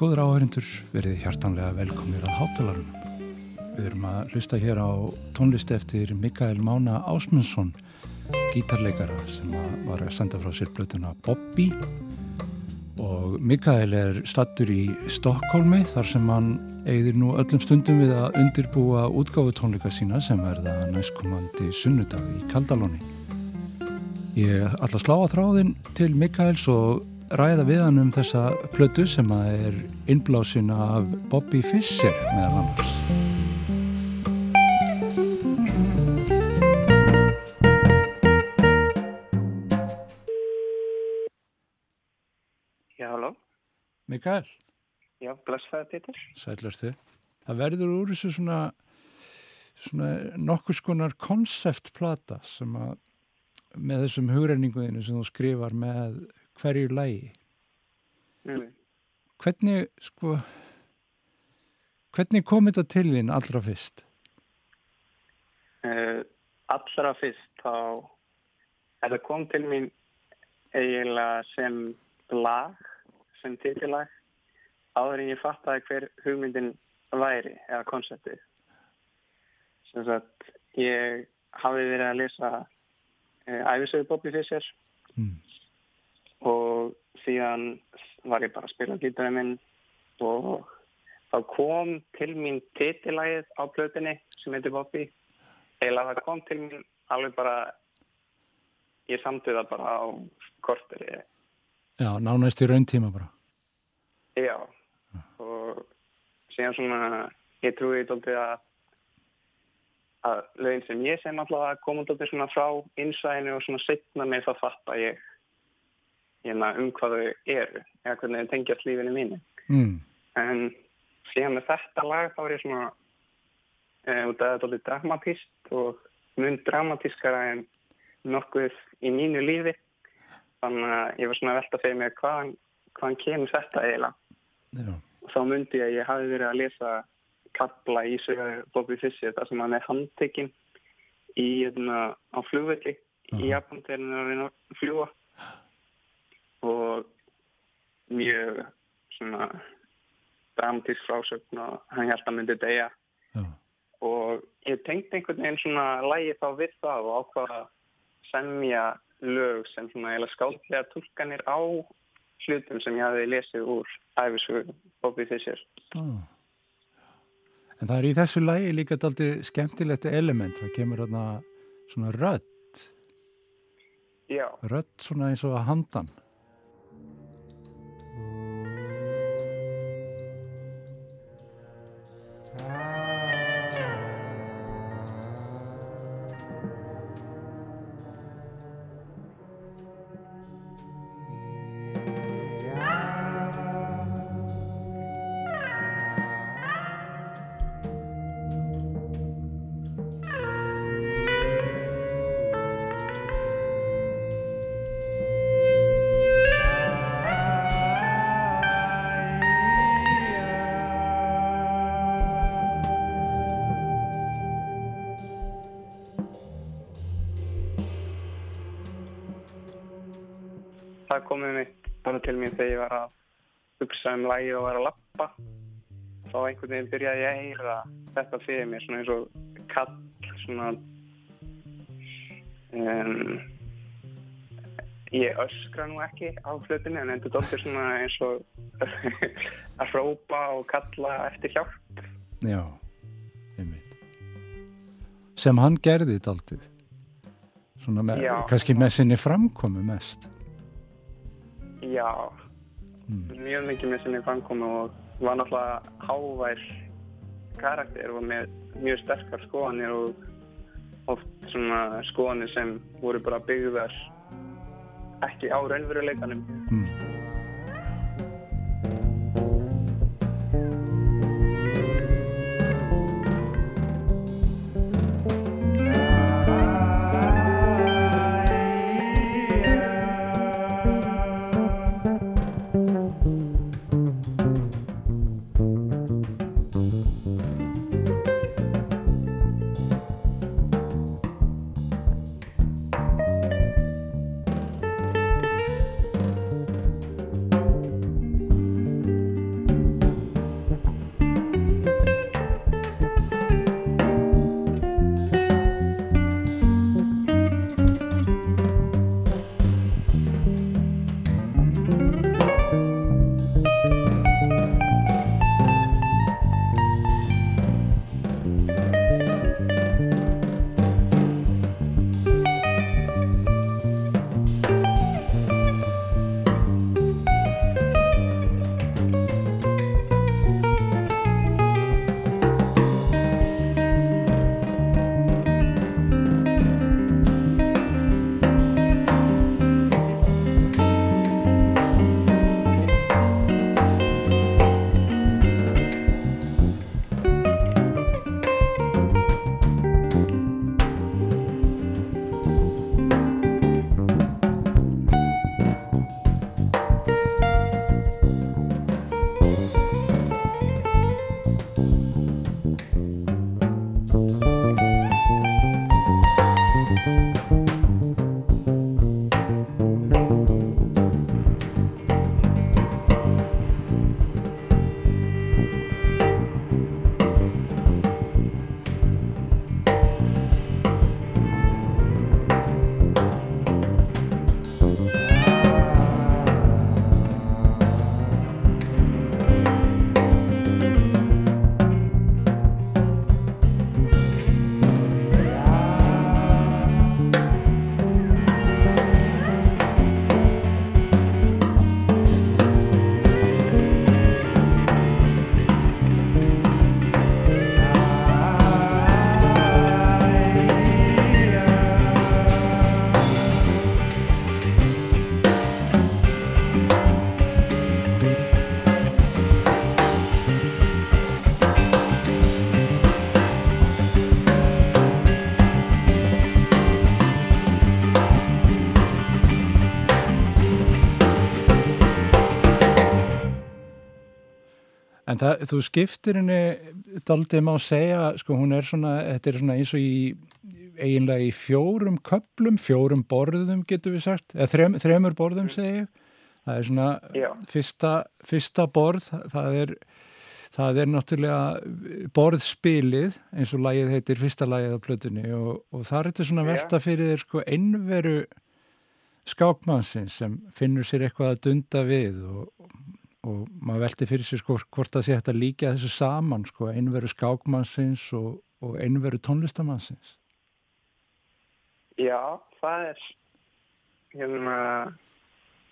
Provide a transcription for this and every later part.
Góður áhörindur verið hjartanlega velkomnir að hátalarunum. Við erum að hlusta hér á tónlist eftir Mikael Mána Ásmundsson, gítarleikara sem var að senda frá sér blötuna Bobby og Mikael er stattur í Stokkólmi þar sem hann eigðir nú öllum stundum við að undirbúa útgáfu tónleika sína sem verða næstkomandi sunnudag í Kaldalóni. Ég ætla að slá að þráðin til Mikaels og ræða við hann um þessa plötu sem er innblásina af Bobby Fischer meðal annars. Já, halló. Mikael. Já, blessaði Petur. Sælur þið. Það verður úr þessu svona, svona nokkus konar konceptplata sem að með þessum hugrenninguðinu sem þú skrifar með hverju lægi mm. hvernig sko hvernig kom þetta til þín allra fyrst? Uh, allra fyrst þá þetta kom til mín eiginlega sem lag sem titillag áður en ég fattaði hver hugmyndin væri eða konseptið sem sagt ég hafi verið að lesa uh, æfisögu Bobby Fischer mm og síðan var ég bara að spila gítarinn minn og þá kom til mín titilægið á plötinni sem heitir Bobby. Eða það kom til mín alveg bara ég samtið það bara á kortur Já, nánæst í raun tíma bara. Já og síðan svona ég trúi eitthvað að að lögin sem ég sem alltaf kom út svona frá innsæðinu og svona setna með það fatt að ég hérna, um hvað þau eru eða hvernig þau tengjast lífinu mínu. Mm. en síðan með þetta lag þá er ég svona e, út af þetta alveg dramatíst og mun dramatískara en nokkuð í mínu lífi. Þannig að ég var svona að velta fyrir mig hvaðan, hvaðan kemur þetta eiginlega. Já. og þá myndi ég að ég hafi verið að lesa kapla í sögur Bobby Fischer þar sem hann er handtekinn í, hérna, á flugvelli í Japan þegar hann er að fljúa og mjög svona dramatísk frásögn og hann held að myndi degja Já. og ég tengdi einhvern veginn svona lægi þá við það og ákvaða semja lög sem svona eða skáldlega tólkanir á hlutum sem ég hafi lesið úr æfisögu Bobby Fischer. Ah. En það er í þessu lægi líka aldrei skemmtilegt element, það kemur svona rött rött svona eins og að handan hugsa um lægi og vera að lappa þá einhvern veginn byrjaði ég að heyra þetta fyrir mér svona eins og kall svona um, ég öskra nú ekki á flutinu en endur dóttir svona eins og að hrópa og kalla eftir hjálp. Já, einmitt. Sem hann gerði þetta alltaf svona með, kannski með sinni framkomi mest Já mm. mjög mikið með sinni fangkomi og var náttúrulega hávær karakter og með mjög sterkar skoðanir og oft svona skoðanir sem voru bara byggðar ekki á raunveruleikanum mm. En það, þú skiptir henni daldið má segja, sko hún er svona, þetta er svona eins og í eiginlega í fjórum köplum, fjórum borðum getur við sagt, eða þrem, þremur borðum segja ég. Það er svona fyrsta, fyrsta borð, það er, það er náttúrulega borðspilið eins og lagið heitir fyrsta lagið á plötunni. Og, og það er þetta svona velta fyrir þér sko einveru skákmannsins sem finnur sér eitthvað að dunda við og og maður veldi fyrir sér sko hvort það sé að líka þessu saman sko einveru skákmannsins og, og einveru tónlistamannsins Já, það er hérna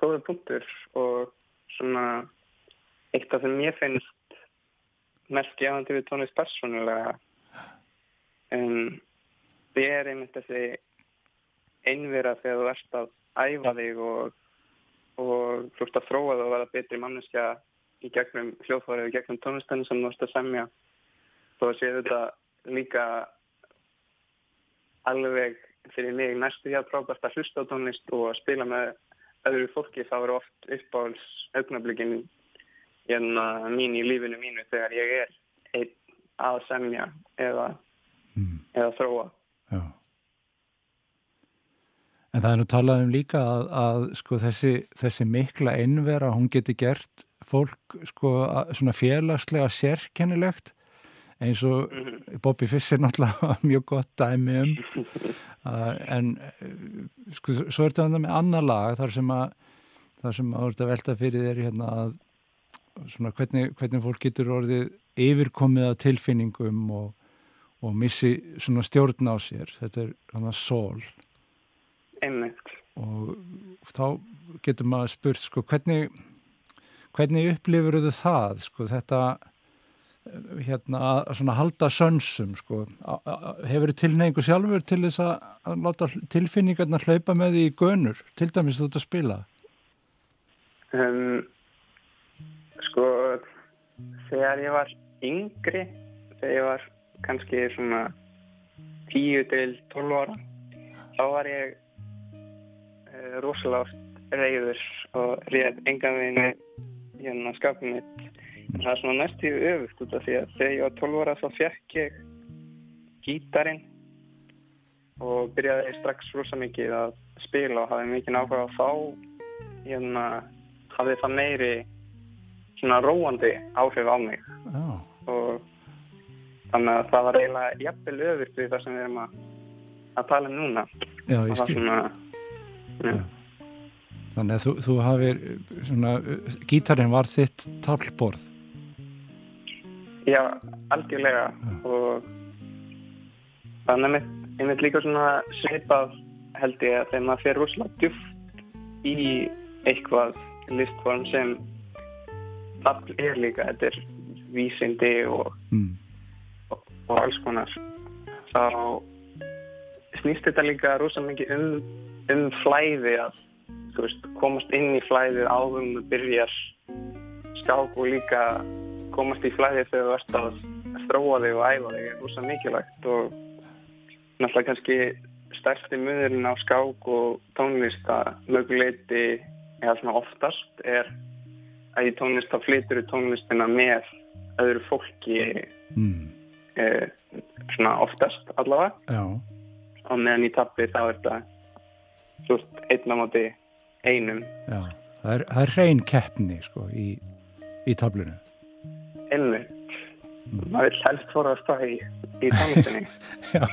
góða punktur og svona eitt af þeim ég finnst mest gefandi við tónlist persónulega en það er einmitt þessi einvera þegar þú ert að æfa þig og og þú ert að þróa það og verða betri manneskja í gegnum hljóðfárið og gegnum tónlistennu sem þú ert að semja þó að séu þetta líka alveg fyrir mig næstu hjá frábært að hlusta á tónlist og að spila með öðru fólki þá eru oft uppáhalds augnablikin hérna mín í lífinu mínu þegar ég er einn að semja eða, mm. eða þróa En það er nú talað um líka að, að sko, þessi, þessi mikla einvera, hún geti gert fólk sko, að, svona félagslega sérkennilegt eins og mhm. Bobby Fiss er náttúrulega mjög gott dæmi um. En sko, svo er þetta með annar lag þar sem að þar sem að verða velta fyrir þér hérna að svona hvernig, hvernig fólk getur orðið yfirkomið að tilfinningum og, og missi svona stjórn á sér. Þetta er að sól Einmitt. Og þá getur maður spurt, sko, hvernig, hvernig upplifur þau það, sko, þetta, hérna, að halda sönsum, sko, hefur þau tilneingu sjálfur til þess að láta tilfinningarna hlaupa með því í gönur, til dæmis þú ert að spila? Um, sko, þegar ég var yngri, þegar ég var kannski svona 10 til 12 ára, þá var ég Eh, rosalega reyður og réð enga veginn hérna skapið mitt. En það er svona næstíðu öfugt út af því að þegar ég var 12 ára þá fekk ég gítarin og byrjaði strax rosa mikið að spila og hafði mikið nákvæða þá hérna hafði það meiri svona róandi áhrif á mig. Oh. og þannig að það var eiginlega jafnvel öfugt við það sem við erum að, að tala um núna. Já, ég skil Ja. Þannig að þú, þú hafið svona, gítarinn var þitt tálborð Já, algjörlega ja. og þannig að ég mynd líka svona sveipað held ég að þegar maður fer rosalega djúft í eitthvað listform sem all er líka, þetta er vísindi og, mm. og, og alls konar þá snýst þetta líka rosalega mikið um um flæði að veist, komast inn í flæðið áðum að byrja skák og líka komast í flæðið þegar þú ert að stróa þig og æfa þig er úrsa mikilvægt og náttúrulega kannski stærsti munurinn á skák og tónlist að möguleiti eða svona oftast er að í tónlist þá flytur tónlistina með öðru fólki mm. uh, svona oftast allavega. Já, og meðan í tappi þá er þetta svo einn á móti einum já. Það er, það er hrein keppni sko í, í tablinu. einmitt maður vil helst forðast það í, í tónlistinni Já.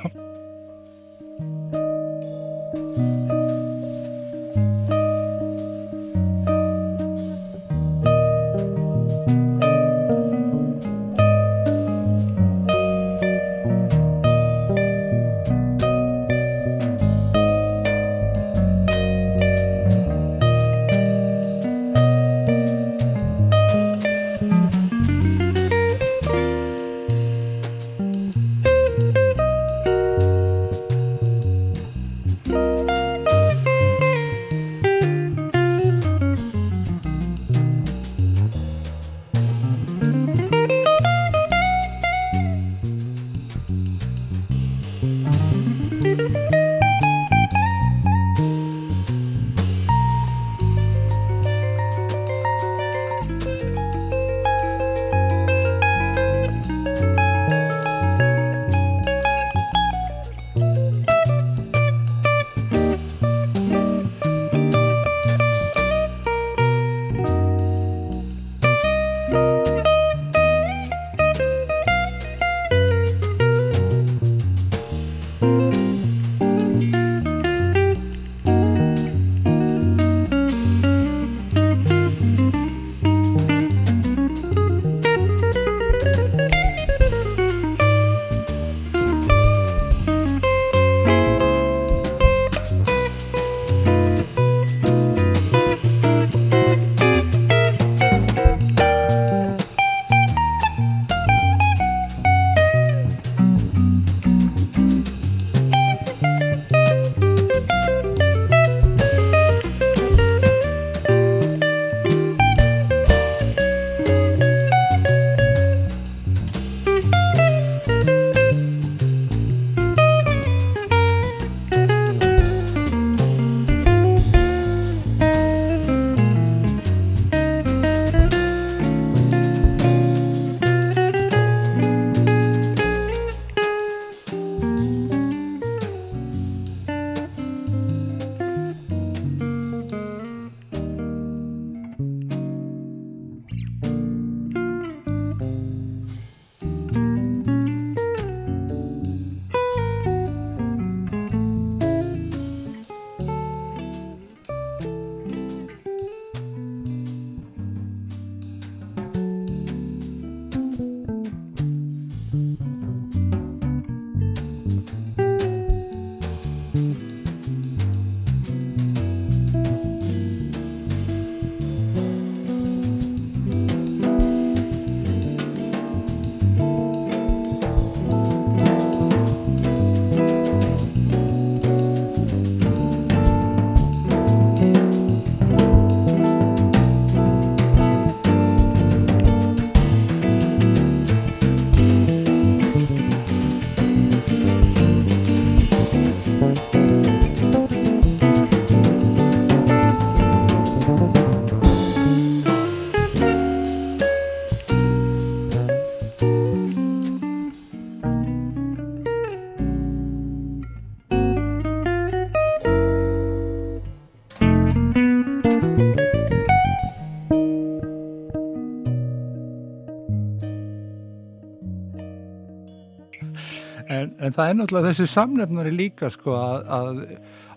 En, það er náttúrulega þessi samnefnari líka sko að, að,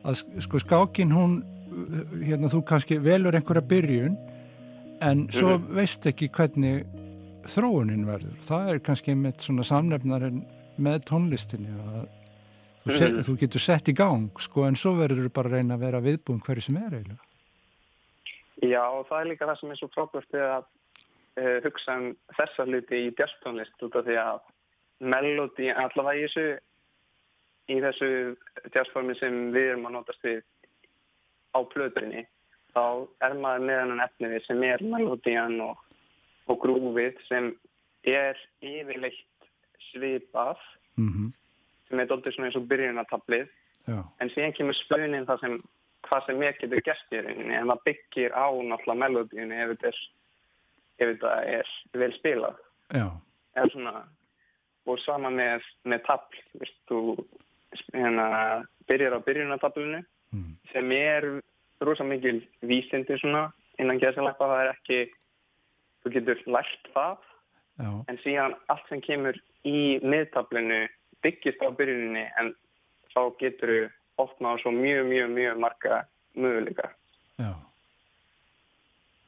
að sko skákin hún, hérna þú kannski velur einhverja byrjun en svo Mhm. veist ekki hvernig þróunin verður. Það er kannski með svona samnefnarin með tónlistinni að þú, se, Mhm. þú getur sett í gang sko en svo verður bara að reyna að vera viðbúin hverju sem er eiginlega. Já, og það er líka það sem er svo frábært við að uh, hugsa um þessa hluti í jazztónlist út af því að melodi, allavega í þessu í þessu jazzformi sem við erum að notast við á plötunni, þá er maður með hennan efnið sem er melodían og, og grúfið sem er yfirleitt svipað Mm sem er doldið svona eins og byrjunartablið. Já, en síðan kemur spunnin það sem hvað sem ég getur gert í rauninni en það byggir á náttúrulega melodíunni ef þetta er, ef þetta er vel spilað. Já. eða svona og sama með, með tabl Vist, þú hérna, byrjar á byrjunartablinu Mm. sem er rosa mikil vísindi svona innan gæðsalappa það er ekki þú getur lært það Já. en síðan allt sem kemur í miðtablinu byggist á byrjuninni en þá getur þú opnað svo mjög, mjög, mjög marga möguleika. Já.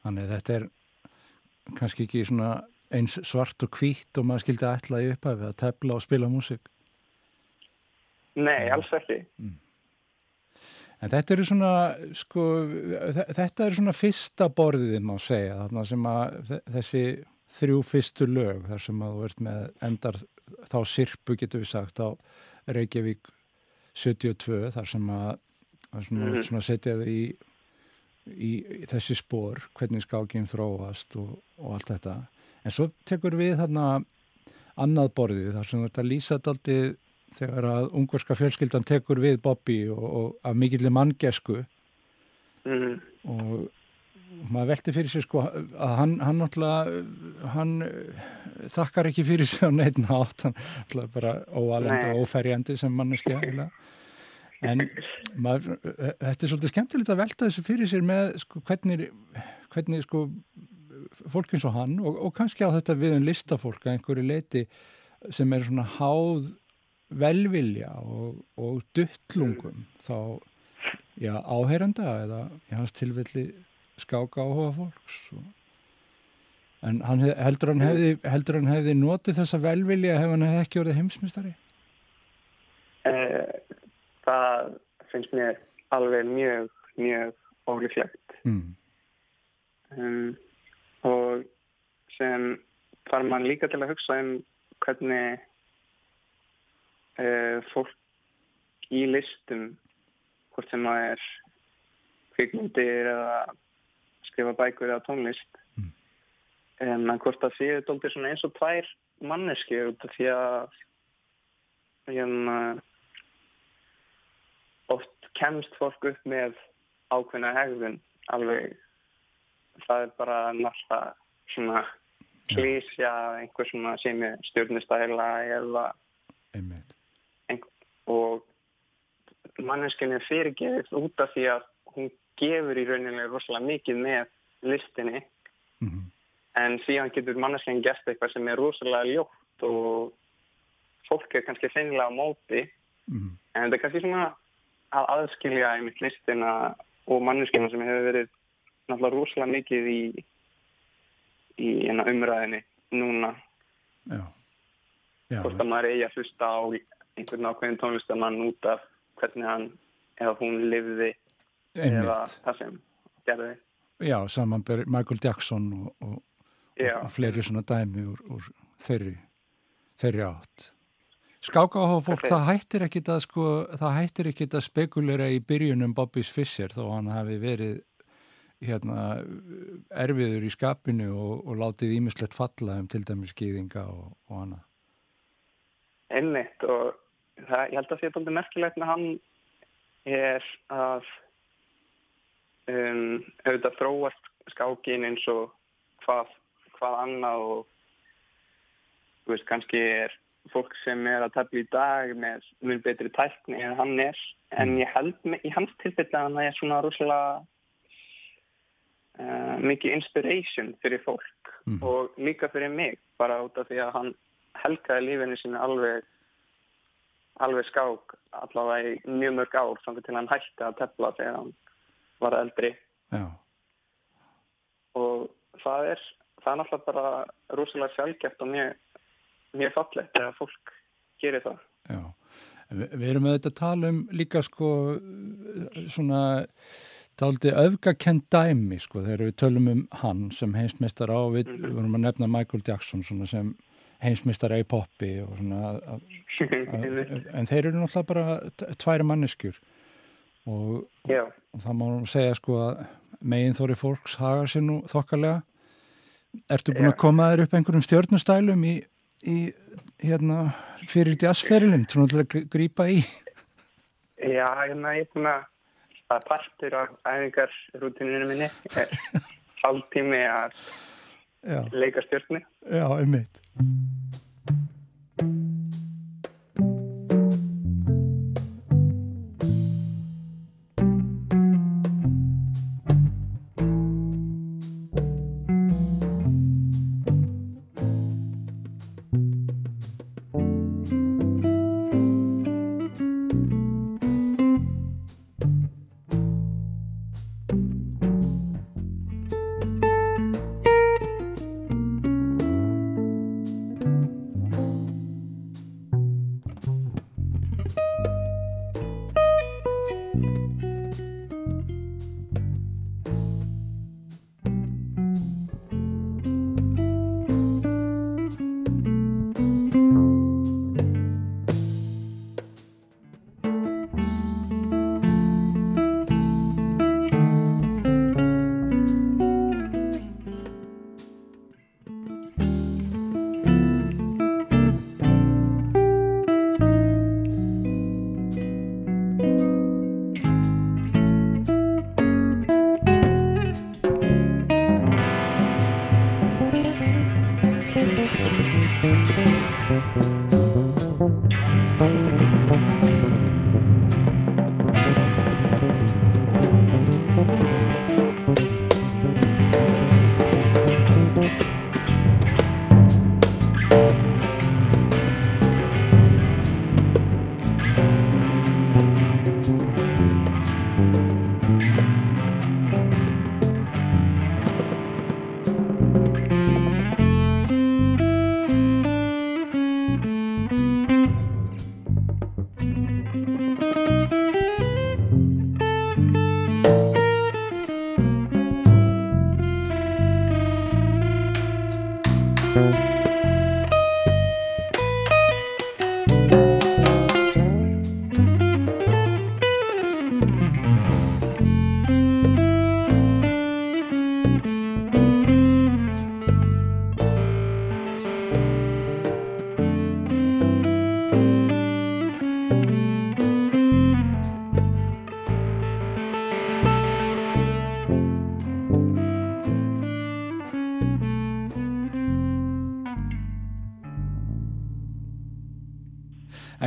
Þannig þetta er kannski ekki svona eins svart og hvítt og maður skildi ætla í upphafi að tefla og spila músík. Nei, alls ekki. En þetta eru svona, sko, þe- þetta eru svona fyrsta borðið, má segja, þarna sem að þe- þessi þrjú fyrstu lög, þar sem að þú ert með endar þá sirpu, getur við sagt, á Reykjavík 72, þar sem að, þar sem að þú ert svona setjað í, í, í þessi spór, hvernig skákinn þróast og, og allt þetta. En svo tekur við þarna annað borðið, þar sem þú ert að lýsa þetta aldrei þegar að ungverska fjölskyldan tekur við Bobby og, og af mikillir manngesku Mm. og maður velti fyrir sér sko að hann, hann náttúrulega hann eh, þakkar ekki fyrir sig á neitt nátt, hann náttúrulega bara óalend Nei. og óferjandi sem eiginlega. en maður, eh, þetta er svolítið skemmtilegt að velta þessu fyrir sér með sko hvernig, hvernig sko fólk eins og hann og, og kannski á þetta við um listafólk að einhverju leiti sem er svona háð velvilja og, og duttlungum þá já, áheyranda eða í hans tilfelli skáka áhuga fólks og, en hann heldur, hann hefði, heldur hann hefði notið þessa velvilja ef hann hefði ekki orðið heimsmystari Eh, það finnst mér alveg mjög, mjög ólíklegt. mm. Um, og sem þarf mann líka til að hugsa um hvernig fólk í listum, hvort sem það er kvikmyndir eða skrifa bækur eða tónlist, Mm. en hvort það séu dóldir svona eins og tvær manneski því að hérna, oft kemst fólk upp með ákveðna hegðun alveg það er bara náttúrulega svona klísja einhver svona sem er stjórnustæla eða og manneskinni fyrirgeðið út af því að hún gefur í rauninni rosalega mikið með listinni. Mm en síðan getur manneskinni gert eitthvað sem er rosalega ljótt og fólk er kannski finnilega á móti. Mm. en þetta er kannski svona að aðskilja einmitt listina og manneskina sem hefur verið náttúrulega rosalega mikið í í hérna umræðinni núna. Já. Já, hvort að maður eigi að hlusta á einhvern ákveðin tónlistamann út af hvernig hann eða hún lifði eða einmitt það sem gerði. já, samanber Michael Jackson og, og, og fleiri svona dæmi úr, úr þeirri þeirri átt Skáka áhuga fólk, Ok. það hættir ekkit að sko, það hættir ekkit að spekulera í byrjunum Bobbys Fischer þó hann hafi verið hérna erfiður í skapinu og, og látið ímislegt falla um til dæmis skýðinga og, og hana. einmitt og það, ég held að því að þetta er merkilegt með hann er að um, auðvitað þróast skákin eins og hvað, hvað annað og þú veist, kannski er fólk sem er að tefla í dag með mjög betri tækni en hann er en ég held í hans tilfelli að hann er svona rosalega uh, mikið inspiration fyrir fólk Mhm. og líka fyrir mig bara út af því að hann helgaði lífinu sínu alveg alveg skák allavega í mjög mörg ár þannig til hann hætti að tefla þegar hann var eldri. Já, og það er það er náttúrulega bara rosalega sjálfgeft og mjög, mjög fallegt þegar fólk gerir það. Já. Vi, við erum auðvitað að tala um líka sko svona Dálítið öfgakend dæmi sko þegar við tölum um hann sem heimsmeistar á við, við vorum að nefna Michael Jackson sem heimsmeistar í poppi og svona en þeir eru náttúrulega bara tværi manneskjur. Og, og það má nú segja sko að megin þóri fólks hagar sér nú þokkalega. Ertu búin Já. að koma þér upp einhverjum stjörnustælum í, í hérna fyrir jazzferilin til að gr- grípa í? já hérna ég er búin að partur af æfingar rútininu minni. Er hálftími að leika stjórnni. Já, einmitt.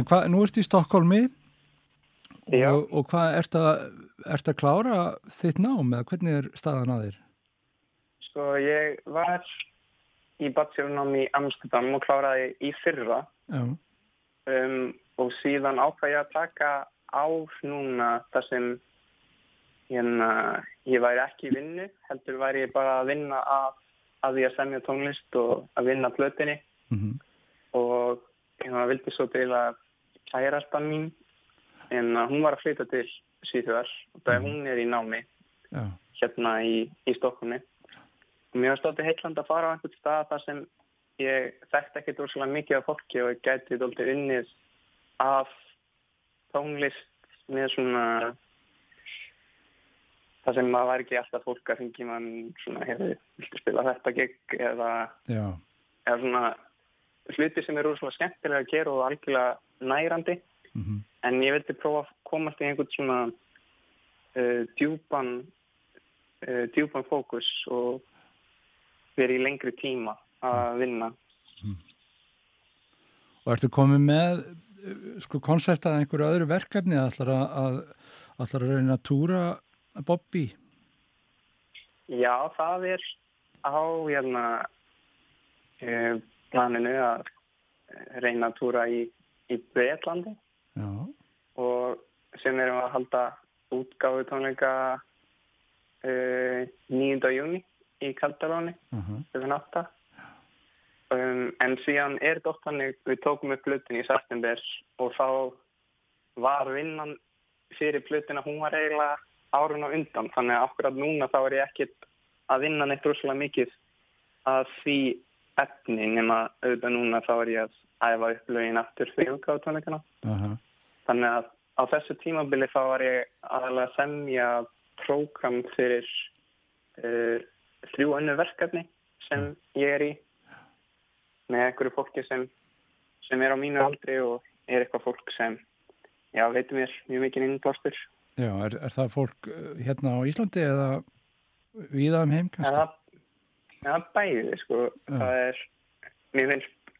En hvað, nú ert í Stokkólmi og, og hvað ert að, ert að klára þitt nám eða hvernig er staðan að þér? Sko ég var í bachelornám í Amsterdam og kláraði í fyrra um, og síðan ákvæði að taka á núna þar sem hérna, ég væri ekki í vinnu, heldur væri ég bara að vinna að, að því að semja tónlist og að vinna plötinni mm -hmm. og hérna, vildi svo til að kærastan mín en hún var að flytja til Svíþjóðar og það er mhm. hún er í námi Já. hérna í, í Stokkonni og mér var stótið heitland að fara á einhvern stað þar sem ég þekkt ekki dólslega mikið af fólki og ég gæti dóltið unnið af tónlist með svona það sem maður var ekki alltaf fólk að fengi mann svona hefur viltu spila þetta gig eða, eða svona hluti sem er úrslega skemmtilega að gera og algjörlega nærandi mm -hmm. en ég vildi prófa að komast í einhvern svona uh, djúpan uh, djúpan fókus og verið í lengri tíma að vinna mm. Og ertu komið með uh, sko koncept að einhverju öðru verkefni að allar að, að, að reyna að túra Bobby? Já, það er á hérna planinu að reyna að túra í í Breitlandi og sem erum að halda útgáðu tónleika uh, 9. júni í Kaldaróni uh -huh. um, en síðan er hannig við tókum upp flutin í september og þá var vinnan fyrir flutina hún var eiginlega árun og undan þannig að okkur að núna þá er ég ekkit að vinna neitt rúslega mikið að því efni nema auðvitað núna þá er ég að æfa upp lögin aftur fyrir útgáðutónleikana. Uh -huh. Þannig að á þessu tímabili þá var ég aðalega að semja prógram fyrir uh, þrjú önnu verkefni sem -huh. ég er í með einhverju fólki sem, sem er á mínu aldri og er eitthvað fólk sem já, veitum mér mjög mikið innblástur. Já, er, er það fólk uh, hérna á Íslandi eða viða um heim kannski? Það, Já, bæði, sko. Já. Það er, mér finnst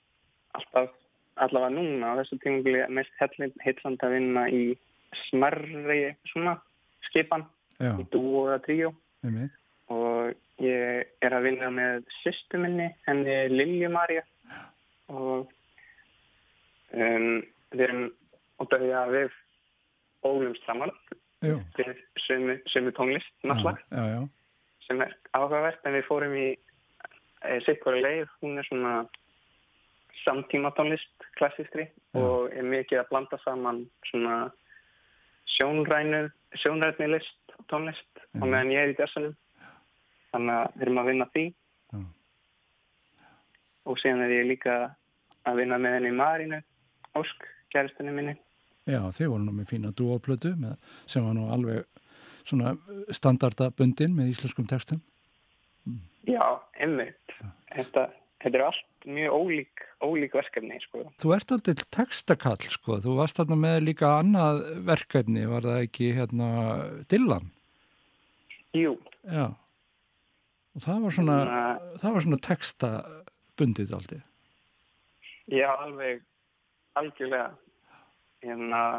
alltaf, allavega núna á þessu tímugli mest heilland að vinna í smarri svona skipan, Já, í dúo eða tríó. Og ég er að vinna með sýstu minni, henni Lilju Marja og um, við erum að byrja við ólumst saman. Við sömu, sömu tónlist náttúrulega. sem er áhugavert en við fórum í e, sikkori leið, hún er svona samtíma tónlist klassískri Já. og er mikið að blanda saman svona sjónrænu sjónrænu list og tónlist Já. og meðan ég er í dessunum þannig að við erum að vinna því Já. og síðan er ég líka að vinna með henni Marínu Ósk, kæristunni minni já, þið voru nú með fína dúoplötu sem var nú alveg standardabundin með íslenskum textum. Já, einmitt þetta, þetta er allt mjög ólík, ólík verkefni sko. Þú ert aldrei textakall, sko. Þú varst þarna með líka annað verkefni, var það ekki hérna Dylan? Jú, Já. Og það var svona, Svona- það var svona textabundið aldrei. Já, alveg algjörlega en að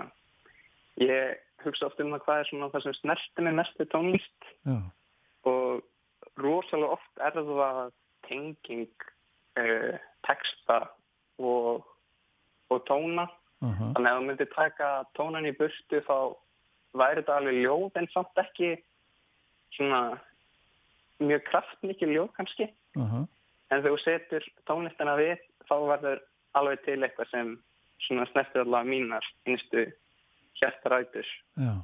ég hugsa oft um það hvað er svona það sem snerti mig mest við tónlist Já, og rosalega oft er það tenging uh, texta og, og tóna aha, þannig að þú myndir taka tónan í burtu þá væri þetta alveg ljóð en samt ekki svona mjög kraftmikið ljóð kannski aha. en þegar þú setur tónlistina við þá verður alveg til eitthvað sem svona snertir allavega mínar innstu hjartarætur Já.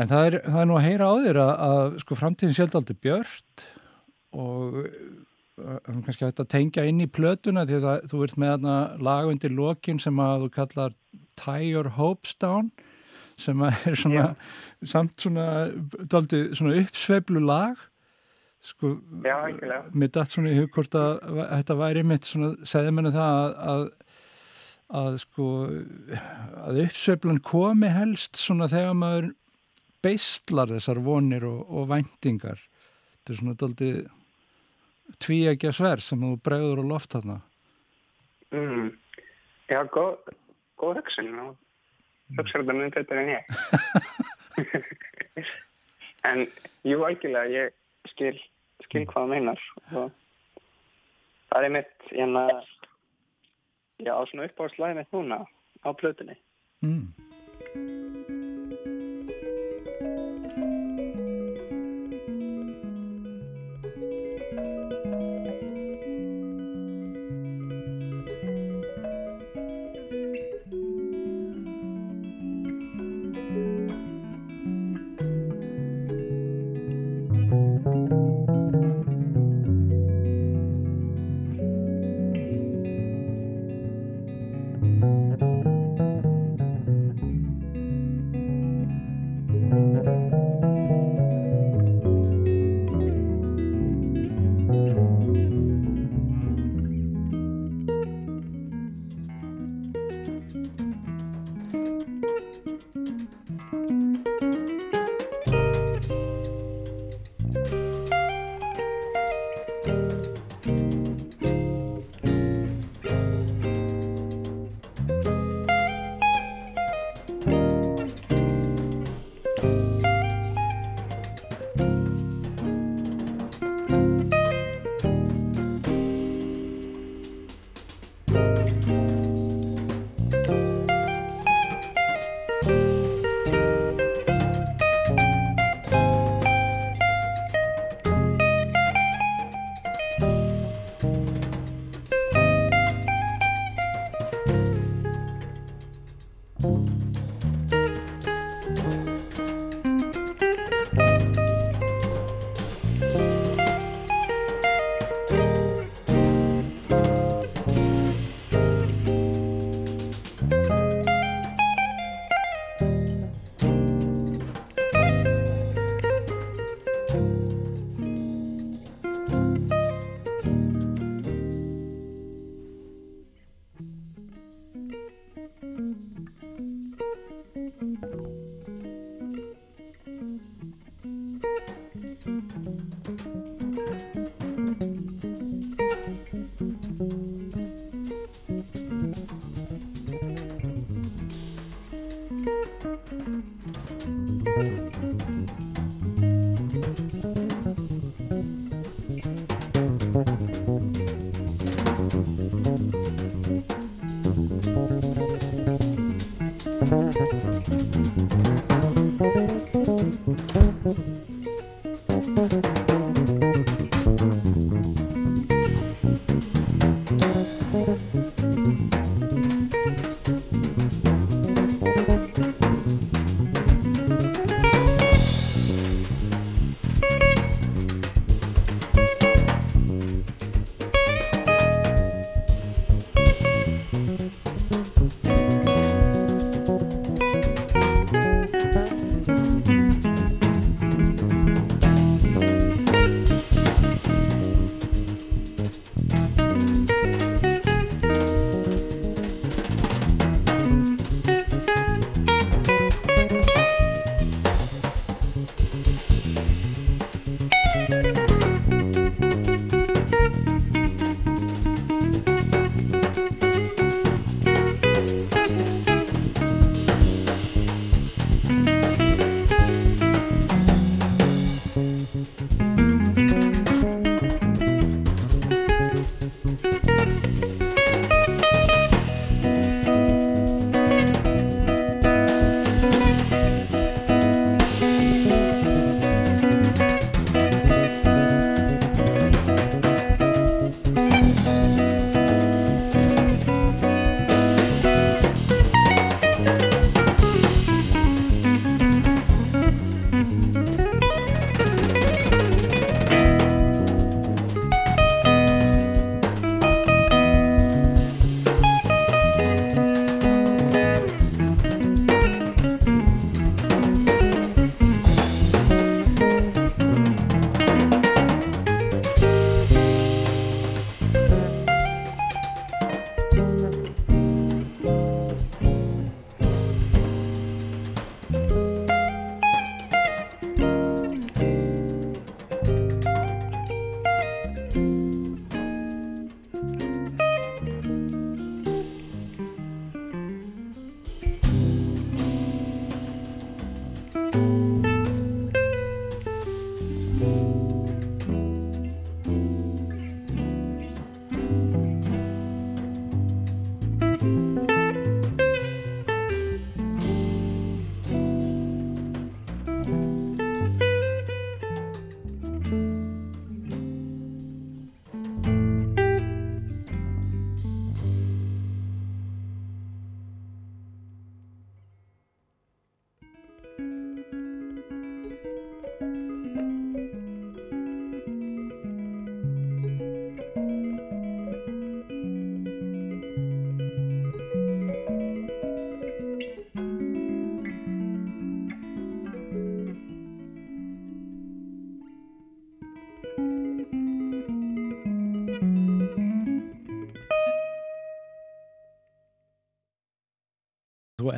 En það er, það er nú að heyra á þér að, að sko framtíðin sjálf aldrei björt og um, kannski að tengja inn í plötuna því að þú ert með þarna lag undir lokin sem að þú kallar Tie Your Hopes Down sem er svona samt svona, svona uppsveiflu lag sko, Já, algjörlega. mér datt svona í hug hvort að þetta væri mitt svona, segði menni það að, að að sko að uppsveiflan komi helst svona þegar maður beistlar þessar vonir og, og væntingar. Þetta er svona daldið tvíegja sver sem þú bregður á loft þarna. Mm. Já, góð, góð hugsun og hugsa þetta mjög betur en ég. En jú, algjörlega ég skil, skil hvað það meinar og það er mitt að já, á svona uppáðslæði mitt núna á plötunni. Mm. うん。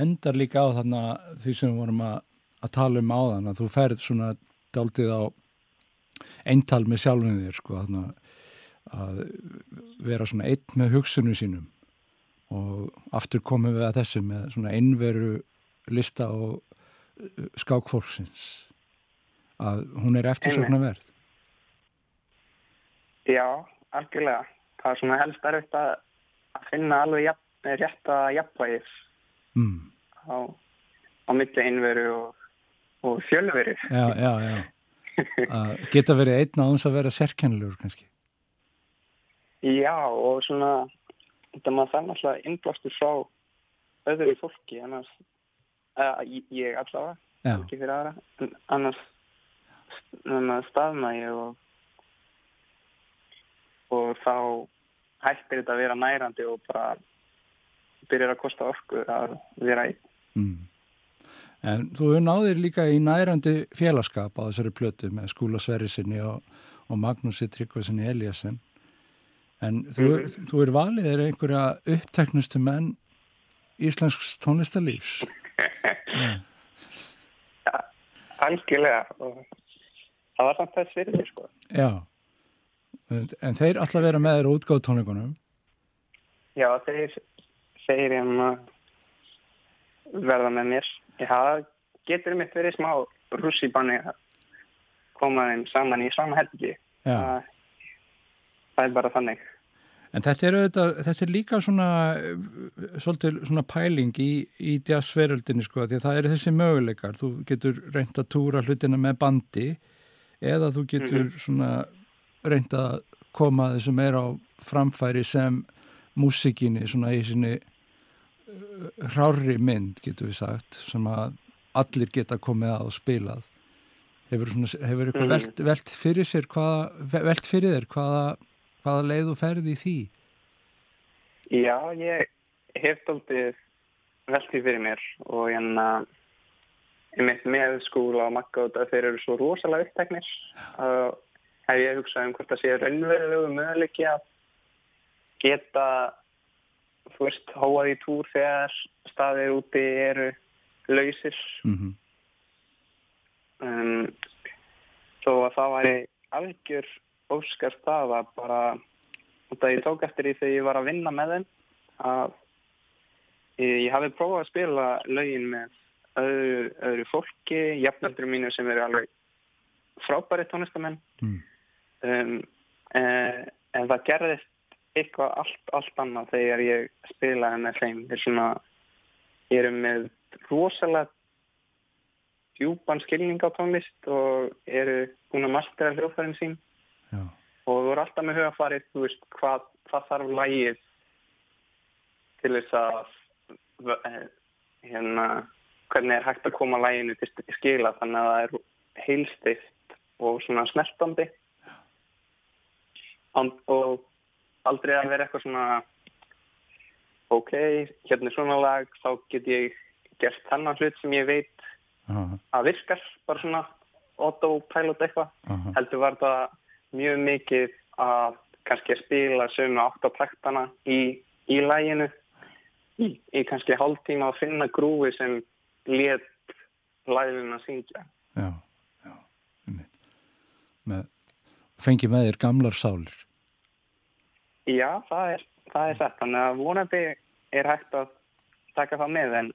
Endar líka á þarna því sem við vorum að, að tala um áðan að þú ferð svona daldið á eintal með sjálfum þér sko þarna að vera svona einn með hugsunum sínum og aftur komum við að þessu með svona einveru lista og uh, skákfólksins að hún er eftirsögna verð. Já, algjörlega. Það er svona helst erfitt að, að finna alveg jafn, rétt að jafnvægis mm. Á, á milli einveru og, og fjölveru. Já, já, já. Að geta verið einn á þess að vera sérkennilegur kannski. Já, og svona þetta maður þarf náttúrulega innblástur frá öðru fólki annars, uh, ég allavega Já, ekki fyrir aðra, annars annars staðna ég og og þá hættir þetta að vera nærandi og bara byrjar að kosta orku að vera einn. Mm. En þú náðir líka í nærandi félagskap á þessari plötu með Skúla Sverrisinni og, og Magnúsi Tryggvarsinni Eliasson. En þú, Mhm. þú er valið er einhverja uppteknustu menn íslensks tónlistarlífs. Já. Algjörlega og það var samt þess því sko. Já, en þeir alltaf vera með þér útgáð tónleikunum? Já, þeir, þeir hérna verða með mér. Það getur mitt verið smá russi banni að koma þeim saman í sama helgi. Það, það er bara þannig. En þetta er, auðvitað, þetta er líka svona, svona pæling í, í jazzveröldinni sko, því að það eru þessi möguleikar. Þú getur reynd að túra hlutina með bandi eða þú getur mm -hmm. svona reynd að koma þessum er á framfæri sem músikinni svona í sinni hrári mynd, getur við sagt, sem að allir geta komið að og spilað. Hefur, hefur eitthvað mm velt, velt fyrir sér, hvaða, velt fyrir þér hvaða hvaða leið þú ferði í því? Já, ég hef doldið veldið fyrir mér og ég enna mitt með skóla og makka og þeir eru svo rosalega uppteknir og hef ég hugsað um hvort það sé raunverulegu möguleiki að geta þú veist, hóað í túr þegar staðir úti eru lausir mm -hmm. um, þó að það væri algjör óskar staða bara þetta ég tók eftir því þegar ég var að vinna með þeim að ég, ég hafi prófað að spila lögin með öðru, öðru fólki, jafnöldur mínu sem eru alveg frábæri tónlistamenn mm. um, en, en það gerðist eitthvað allt, allt annað þegar ég spilaði með þeim. Þeir svona, ég er með rosalega djúpan skilning á tónlist og eru búin að mastera hljóðfærin sín. Já. og þú er alltaf með hugafarið þú veist hvað, hvað þarf lægið til þess að eh, hérna hvernig er hægt að koma læginu til skila þannig að það er heilstift og svona snertandi. Og aldrei að vera eitthvað svona ok, hérna er svona lag þá get ég gert þannan hlut sem ég veit uh -huh. að virkar bara svona autopilot eitthvað uh -huh. heldur var það mjög mikið að kannski að spila sömu áttapraktana í, í læginu í, í kannski hálf tíma að finna grúi sem let læginu að syngja Já, já með, Fengi með þér gamlar sálir Já, það er það er þetta, þannig að vonandi er hægt að taka það með en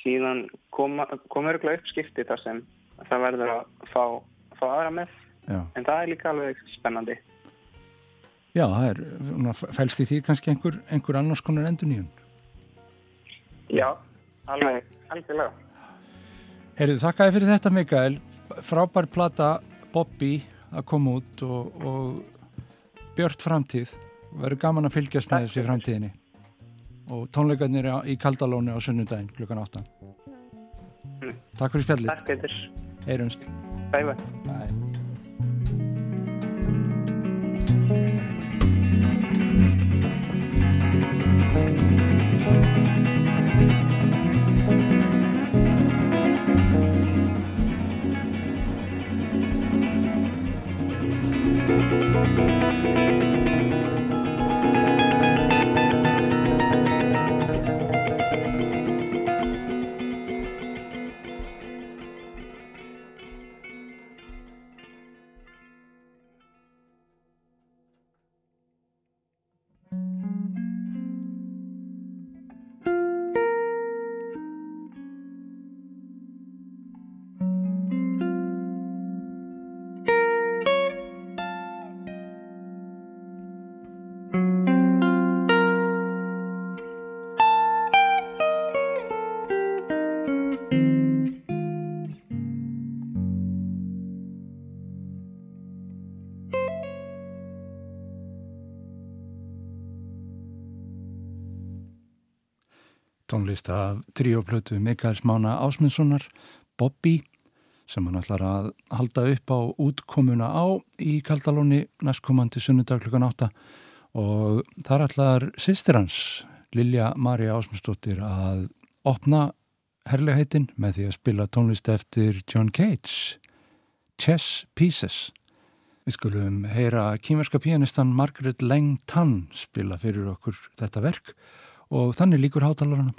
síðan komur koma upp skipti þar sem það verður að fá, fá aðra með. Já. en það er líka alveg spennandi. Já, það er, fælst í því kannski einhver, einhver annars konar endur nýjum? Já, alveg, alveg Herðu, þakkaði fyrir þetta Mikael. Frábær plata Bobby að koma út og, og björnt framtíð. Verður gaman að fylgjast með þessi framtíðinni. Og tónleikarnir í Kaldalónu á sunnudaginn klukkan 8 mm. Takk fyrir spjallið. Takk fyrir Heyrumst Bye bye. Bye tónlist af tríoplötu Mikaels Mána Ásmundssonar, Bobby, sem hann ætlar að halda upp á útkomuna á í Kaldalóni næstkomandi sunnudag klukkan 8 og þar ætlar sýstir hans, Lilja Maria Ásmundsdóttir, að opna herrlegaheitin með því að spila tónlist eftir John Cage, Chess Pieces. Við skulum heyra kýmerska pianistan Margaret Lang Tan spila fyrir okkur þetta verk og þannig líkur hátalarunum.